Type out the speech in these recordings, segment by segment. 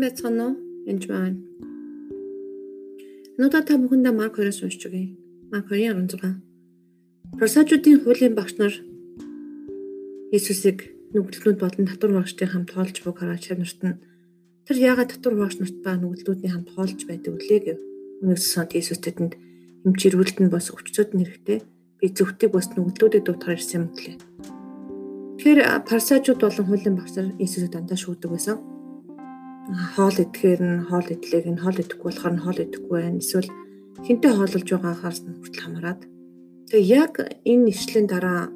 сайн байцгаана уу? Энд байна. Нуудаа та бүхэндээ Марк 2-оос уншиж өгье. Марк 2:16. Просажуудын хуулийн багш нар Иесусыг нүгэлтнүүд болон татвар багштай хамт тоолж буг хараад чанарт нь тэр яагаад татвар багш нарт ба нүгэлтнүүдийн хамт тоолж байдаг вүлээ гэв. Үнэс санд Иесус тэдэнд эмчирүүлэлт нь бас өвчтөд нь хэрэгтэй. Би зөвхтийг бас нүгэлтүүдэд дутгаар ирсэн юм гэлээ. Тэгэхээр парсажууд болон хуулийн багш нар Иесусыг дандаа шүүдэг байсан хоол идэхээр нь хоол идлээг нь хоол идэхгүй болохоор нь хоол идэхгүй байна. Эсвэл хинтээ хоололж байгаагаас нь хүртэл хамаарат. Тэгээ яг энэ нэвшлийн дараа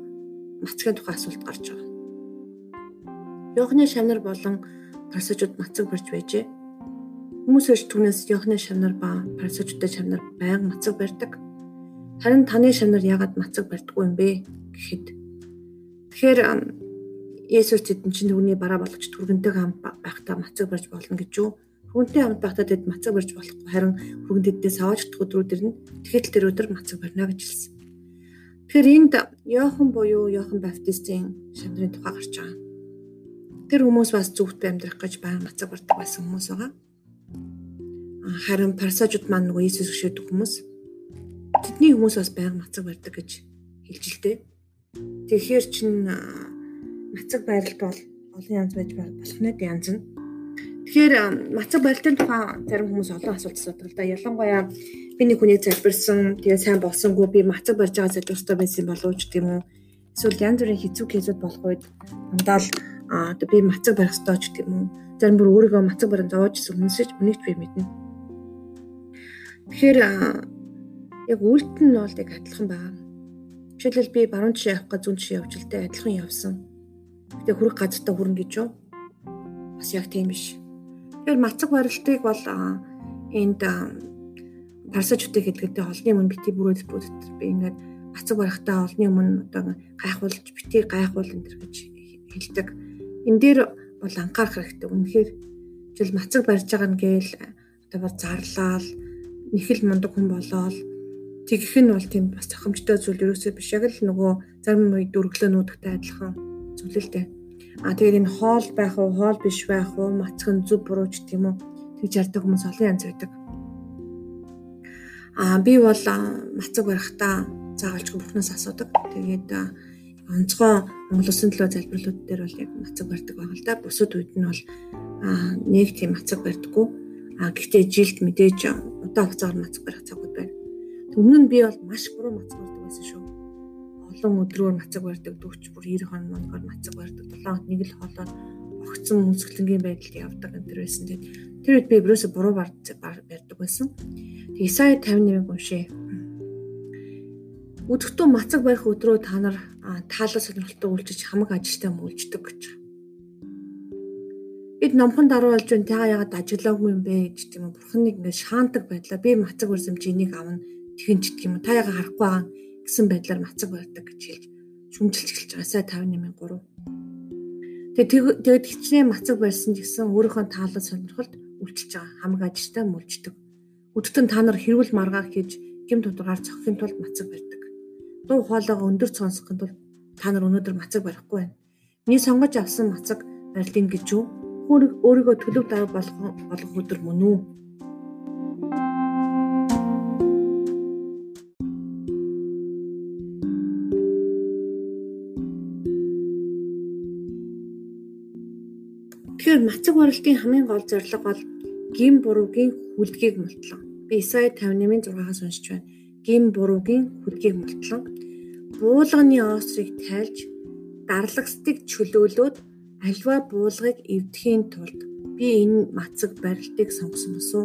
мацгийн тухай асуулт гарч байгаа. Йохны шамнар болон парсажууд мацаг барьж байжээ. Хүмүүс эрт түүнээс Йохны шамнар ба парсажуудтай шамнар байнга мацаг барьдаг. Харин таны шамнар яагаад мацаг барьдаггүй юм бэ гэхэд Тэгэхээр Есүс тэдэн чинь түүний бараа болгож түргэнтэй хамт байхдаа мацаг барьж болно гэж юу? Хүнтэй хамт байхдаа тэд мацаг барьж болохгүй харин хүргэн тэднээс аваач өдрүүд ирнэ. Тэгэхэд тэр өдөр мацаг барьна гэж хэлсэн. Тэгэхээр энд Йохан буюу Йохан Баптистийн шамдрын тухай гарч байгаа. Тэр хүмүүс бас зүгт амьдрах гэж баян мацаг барьдаг байсан хүмүүс байгаа. Харин парсажууд маань нөгөө Иесус гişэдэг хүмүүс. Тэдний хүмүүс бас баян мацаг барьдаг гэж хэлж л дээ. Тэгэхээр чин мацаг байрал бол олон янз байж болох нэг янз нь. Тэгэхээр мацаг байралтын тухай зарим хүмүүс олон асуулт асуудаг л да. Ялангуяа би нэг хүнийг залбирсан, тэгээ сайн болсонгүй би мацаг барьж байгаа залбирстай байсан болов ч тийм үү. Эсвэл янз бүрийн хэцүү кейсүүд болох үед дандаа л одоо би мацаг барих ёстой ч тийм үү. Зарим бүр өөрийгөө мацаг барин зовоож исэн хүмүүсэж үнийг би мэднэ. Тэгэхээр яг үйлдэл нь бол яг адилхан байна. Жишээлбэл би баруун жишээ авах гэж зүүн жишээ явж л дээ адилхан явсан Тэгээ хүрх газартаа хүрнэ гэж юу? Бас яг тийм биш. Тэгэхээр мацаг барилтыг бол энд парсажуудыг хэлгээдээ холны өмнө бити бүрэл бүтэр би ингээд мацаг барихтаа олны өмнө одоо гайхуулж бити гайхуул энэ төр гэж хэлдэг. Энэ дээр бол анхаарах хэрэгтэй. Үнэхээр жишээл мацаг барьж байгаа нь гээл одоо бар зарлал нэхэл мундаг хүн болоод тэгэх нь бол тийм бас зохимжтой зүйл ерөөсөө биш яг л нөгөө зарим үед дөрглөө нүүдэгтэй адилхан зүйлэлтэй. А тэгээд энэ хоол байх уу, хоол биш байх уу, мацхан зүв буруу ч гэх юм уу тэгж ярьдаг хүмүүс олон янз байдаг. А би бол мацаг барихтаа заавалж бүхнээс асуудаг. Тэгээд онцгой Монгол Улсын төлөө залбирлууд дээр бол яг мацаг барьдаг байгаа л да. Бусад үед нь бол нэг тийм мацаг барьдаггүй. А гэхдээ жилд мэдээж удаан хугацаагаар мацаг барих цагууд байна. Өмнө нь би бол маш буруу мацаг барьдаг байсан шүү олон өдрөөр мацаг барьдаг 40 бүр 90 хон мөнгөөр мацаг барьдаг 7 хоног нэг л хоолоор огцсон мөсгөлнгийн байдалд явдаг энэ төр байсан. Тэгээд тэр үед би ерөөсө буруу барьдаг байсан. Тэгээд Исая 58-ыг уншъя. Өдөртөө мацаг барих өдрөө та нар таалал сонирхолтой үйлчиж хамаг ажилтай мүүлждэг гэж. Бид номхон даруу болж байна. Та яагаад ажиллаагүй юм бэ гэж тийм бурхан нэг ингэ шаандаг байдлаа. Би мацаг барьсан чи энийг авна. Тэгэн ч гэх юм. Та яагаад харахгүй байгаа гэсэн байдлаар мацаг барьдаг гэж хэлж шүмжилж эхэлж байгаа. Сая 58.3. Тэгээд тэгээд хичнээн мацаг барьсан гэсэн өөрийнхөө таалал сонирхолд үлчилж байгаа. Хамаг ажилтаа мүлждэг. Өдөртөн та нар хэрүүл маргаах хийж гим тодоргаар цохихын тулд мацаг барьдаг. Дуу хоолойгоо өндөр сонсохын тулд та нар өнөөдөр мацаг барихгүй байна. Миний сонгож авсан мацаг барилтын гэж юу? Өөрийгөө төлөв дарга болох өдөр мөн үү? Тэгэхээр мацаг барилтын хамгийн гол зорилго бол гим буруугийн хүлдгийг мултлан. Би Исая 58-ын 6-аас уншиж байна. Гим буруугийн хүлдгийг мултлан буулганы оосрыг тайлж дарлагстыг чөлөөлөөд альва буулгыг эвдэхийн тулд би энэ мацаг барилтыг сонгосон босуу.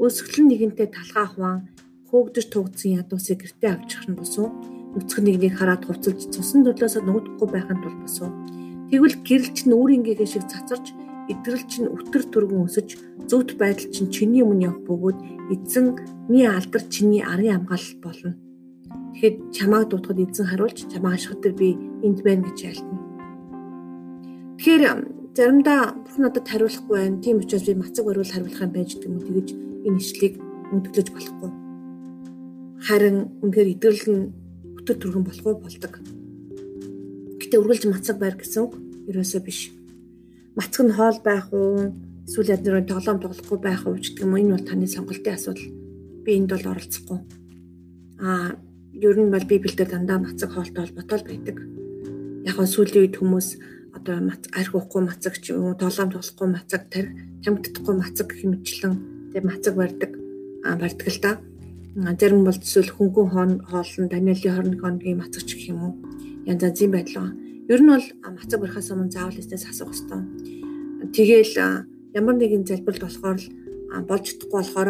Өсгөл нэгэнтэй талхаа хуваан хөөгдөж тугдсан ядуусыг гэртээ авчих нь босуу. Нүцгэн нэгнийг хараад хувцалж цусан төрлөөсөө нуугдахгүй байхын тулд босуу. Тэгвэл гэрэл чинь өөрийнхөө шиг цацарч итгэл чинь өтөр түргэн өсөж зөвхт байдал чинь чиний өмнө явах бөгөөд эзэнний алдар чиний арын хамгаалал болно. Тэгэхэд чамааг дуудахад эзэн хариулж чамаа ашигт би энд байна гэж айлтна. Тэгэхээр заримдаа бүх надад хариулахгүй байна. Тийм учраас би мацаг баруул хариулах юм байж гэдэг юм уу тэгэж энэ ишлийг мөндөглөж болохгүй. Харин үнээр нь өтөр түргэн болохгүй болдог. Гэтэ үргэлж мацаг байр гэсэн үг ерөөсөө биш Мацаг нь хоол байх уу? эсвэл яднаар тоглоом тоглохгүй байх уу гэдэг юм энэ бол таны сонголтын асуудал. Би энд бол оролцохгүй. Аа ер нь бол библиэлд дандаа мацаг хоолтой холбоотой байдаг. Яг нь сүүлийн үед хүмүүс одоо арх уухгүй мацаг ч юм уу тоглоом тоглохгүй мацаг тарих тамигдахгүй мацаг гэх мэтчлэн тэг мацаг барьдаг аа барьдаг л да. Зарим бол эсвэл хөнгөн хоолн Даниэлийн 21 хоногийн мацагч гэх юм уу янз янзын байдал байна. Ер нь бол мацаг барихаас өмнө заавал эснээс асуух хэрэгтэй. Тэгээл ямар нэгэн залбиралд болохоор л болж чадахгүй болохоор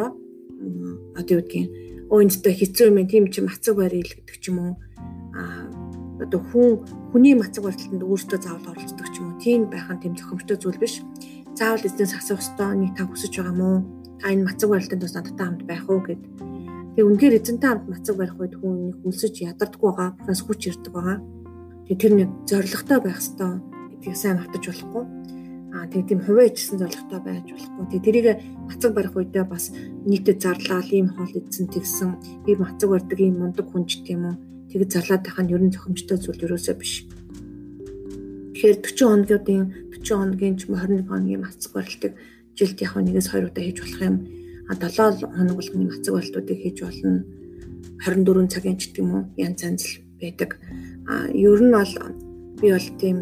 одоо юу гэдгийг өөндөө хэцүү юм тийм чи мацаг барил гэдэг ч юм уу. А одоо хүн хүний мацаг барилтанд өөртөө заавал оролцдог ч юм уу. Тийм байх нь тийм зохимжтой зүйл биш. Заавал эзнээс асуух ёстой нэг та хүсэж байгаа мó та энэ мацаг барилтанд бас надтай хамт байх уу гэд. Тэг үнээр эзэнтэй хамт мацаг барих үед хүн нэг хүсэж ядардаггүй байгаа бас хүч ирдэг байгаа тэг тэр нэг зоригтой байх ёстой. Гэдгийг сайн мартаж болохгүй. Аа тэг тийм хувиа ичсэн зоригтой байж болохгүй. Тэг тэрийг мацаг барих үедээ бас нийтэд зарлал ийм хоол идсэн тэгсэн би мацаг барьдаг ийм мундаг хүн ч гэм үү. Тэг зарлаад байх нь ер нь зохимжтой зүйл ерөөсөө биш. Тэгэхээр 40 хоногийн 40 хоногийн ч 21 хоногийн мацаг барилтыг жилд яг нэгээс хоёр удаа хийж болох юм. А 7 хоног болгоны мацаг барилтуудыг хийж болно. 24 цагийн ч гэдэг юм уу янз янз л байдаг. А ер нь бол би бол тийм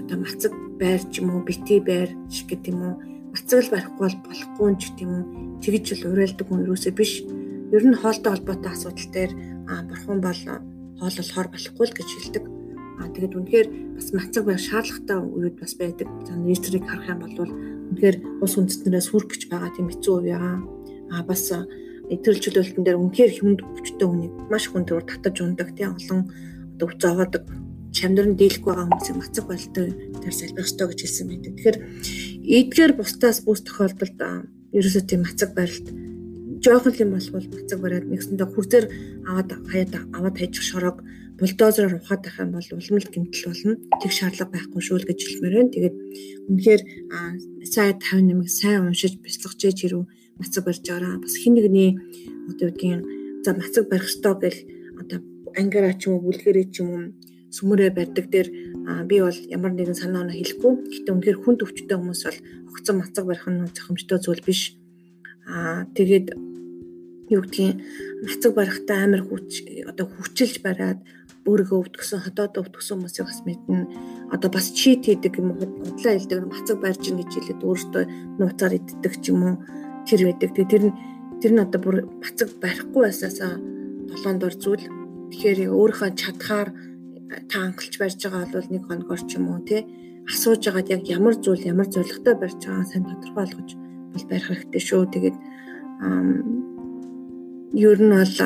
одоо мацаг байр ч юм уу бити байр гэдэг юм уу мацаг л барихгүй бол болохгүй ч гэдэг юм уу тэгж л уриалдаг хүн юусээ биш. Ер нь хоолтой холбоотой асуудал дээр бурхан бол хоол болохоор болохгүй л гэж хэлдэг. А тэгээд үнэхээр бас мацаг байх шаардлагатай үед бас байдаг. За нэртрийг харах юм бол үнэхээр ус үндэстнээс хүрх гэж байгаа тийм хэцүү үеаа. А бас чөлөөлтөн дээр үнэхээр хүнд хүчтэй хүнийг маш хүнд төр татаж ундаг тийм олон одоо үц аваадаг чамдрын дийлэхгүй байгаа хүмүүсийг мацаг байлтай тэр салбих ёстой гэж хэлсэн байдаг. Тэгэхээр эдгээр бусдаас бүс тохиолдолд ерөөсөө тийм мацаг барилт жоохон юм болвол мацаг бариад нэгсэндээ хүрзээр аваад хаяад аваад хайчих шорог бульдозероор ухаад байх юм бол улмал гэмтэл болно. Тэг шаардлага байхгүй шүү л гэж хэлмээр байна. Тэгээд үнэхээр сайн 58-ыг сайн уншиж бяцлагч ээж хэрүү мацаг барьж байгаараа бас хин нэгний одоо үгдгийн за мацаг барих ёстой гэл одоо ангиараа ч юм уу бүлгэрээ ч юм уу сүмөрөө барьдаг дээр би бол ямар нэгэн санаа оноо хэлэхгүй. Гэтэ үнэхээр хүн төвчтэй хүмүүс бол огцон мацаг барих нь зохимжтой зүйл биш. Аа тэгээд юу гэдгийг мацаг барихтаа амар хүч одоо хүчилж бариад өөрийгөө өвдгсөн хотоод өвдгсөн хүмүүсийг бас мэднэ. Одоо бас чит хийдэг юм уу бодлоо хэлдэг мацаг барьж ин гэж хэлээд өөртөө нууцаар иддэг ч юм уу тэр байдаг. Тэгээ тэр нь тэр нь одоо бүр мацаг барихгүй байсаасаа толоонд ор зүйл. Тэгэхээр өөрийнхөө чадхаар та анхалж барьж байгаа бол нэг хоногор ч юм уу тий асууж агаад яг ямар зүйл ямар зоригтой барьж байгаа сайн тодорхой болгож бол барих хэрэгтэй шүү. Тэгээд ер нь бол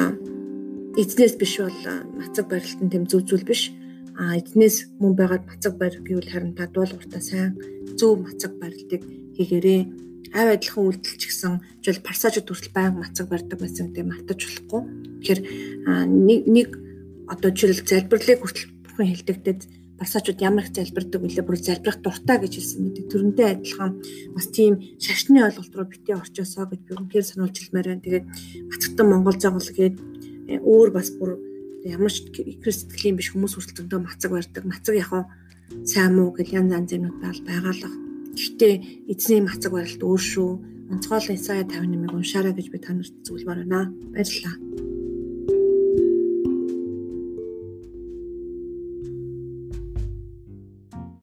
эзнээс биш бол мацаг барилт нь тэм зөв зүйл биш. А эзнээс мөн байгаад мацаг барь гэвэл харин та дуулууртаа сайн зөв мацаг барилтыг хийгээрээ авь адилхан үйлдэлч гисэн жишээл парсажууд хүртэл байнга мацаг барьдаг байсан гэдэг мартаж болохгүй. Тэгэхээр нэг нэг одоо жишээл залбирлыг хүртэл бүхэн хэлдэгдээд парсажууд ямар их залбирдаг вүлээ бүр залбирах дуртай гэж хэлсэн мэт төрөндөө адилхан бас тийм шашны ойлголт руу битээ орчосоо гэж би үнээр сануулж хэлмээр байна. Тэгээд Батгтан Монгол загвал гээд өөр бас бүр ямар ч сэтгэлийн биш хүмүүс хүртэл зөндөө мацаг барьдаг. Мацаг яг сайн муу гэл янз янз юмуд байгаа л. Гэхдээ эзний мацаг барилт өөр шүү. Онцгой Исая 58-ыг уншаарай гэж би танарт зөвлөмөр байна. Баярлалаа.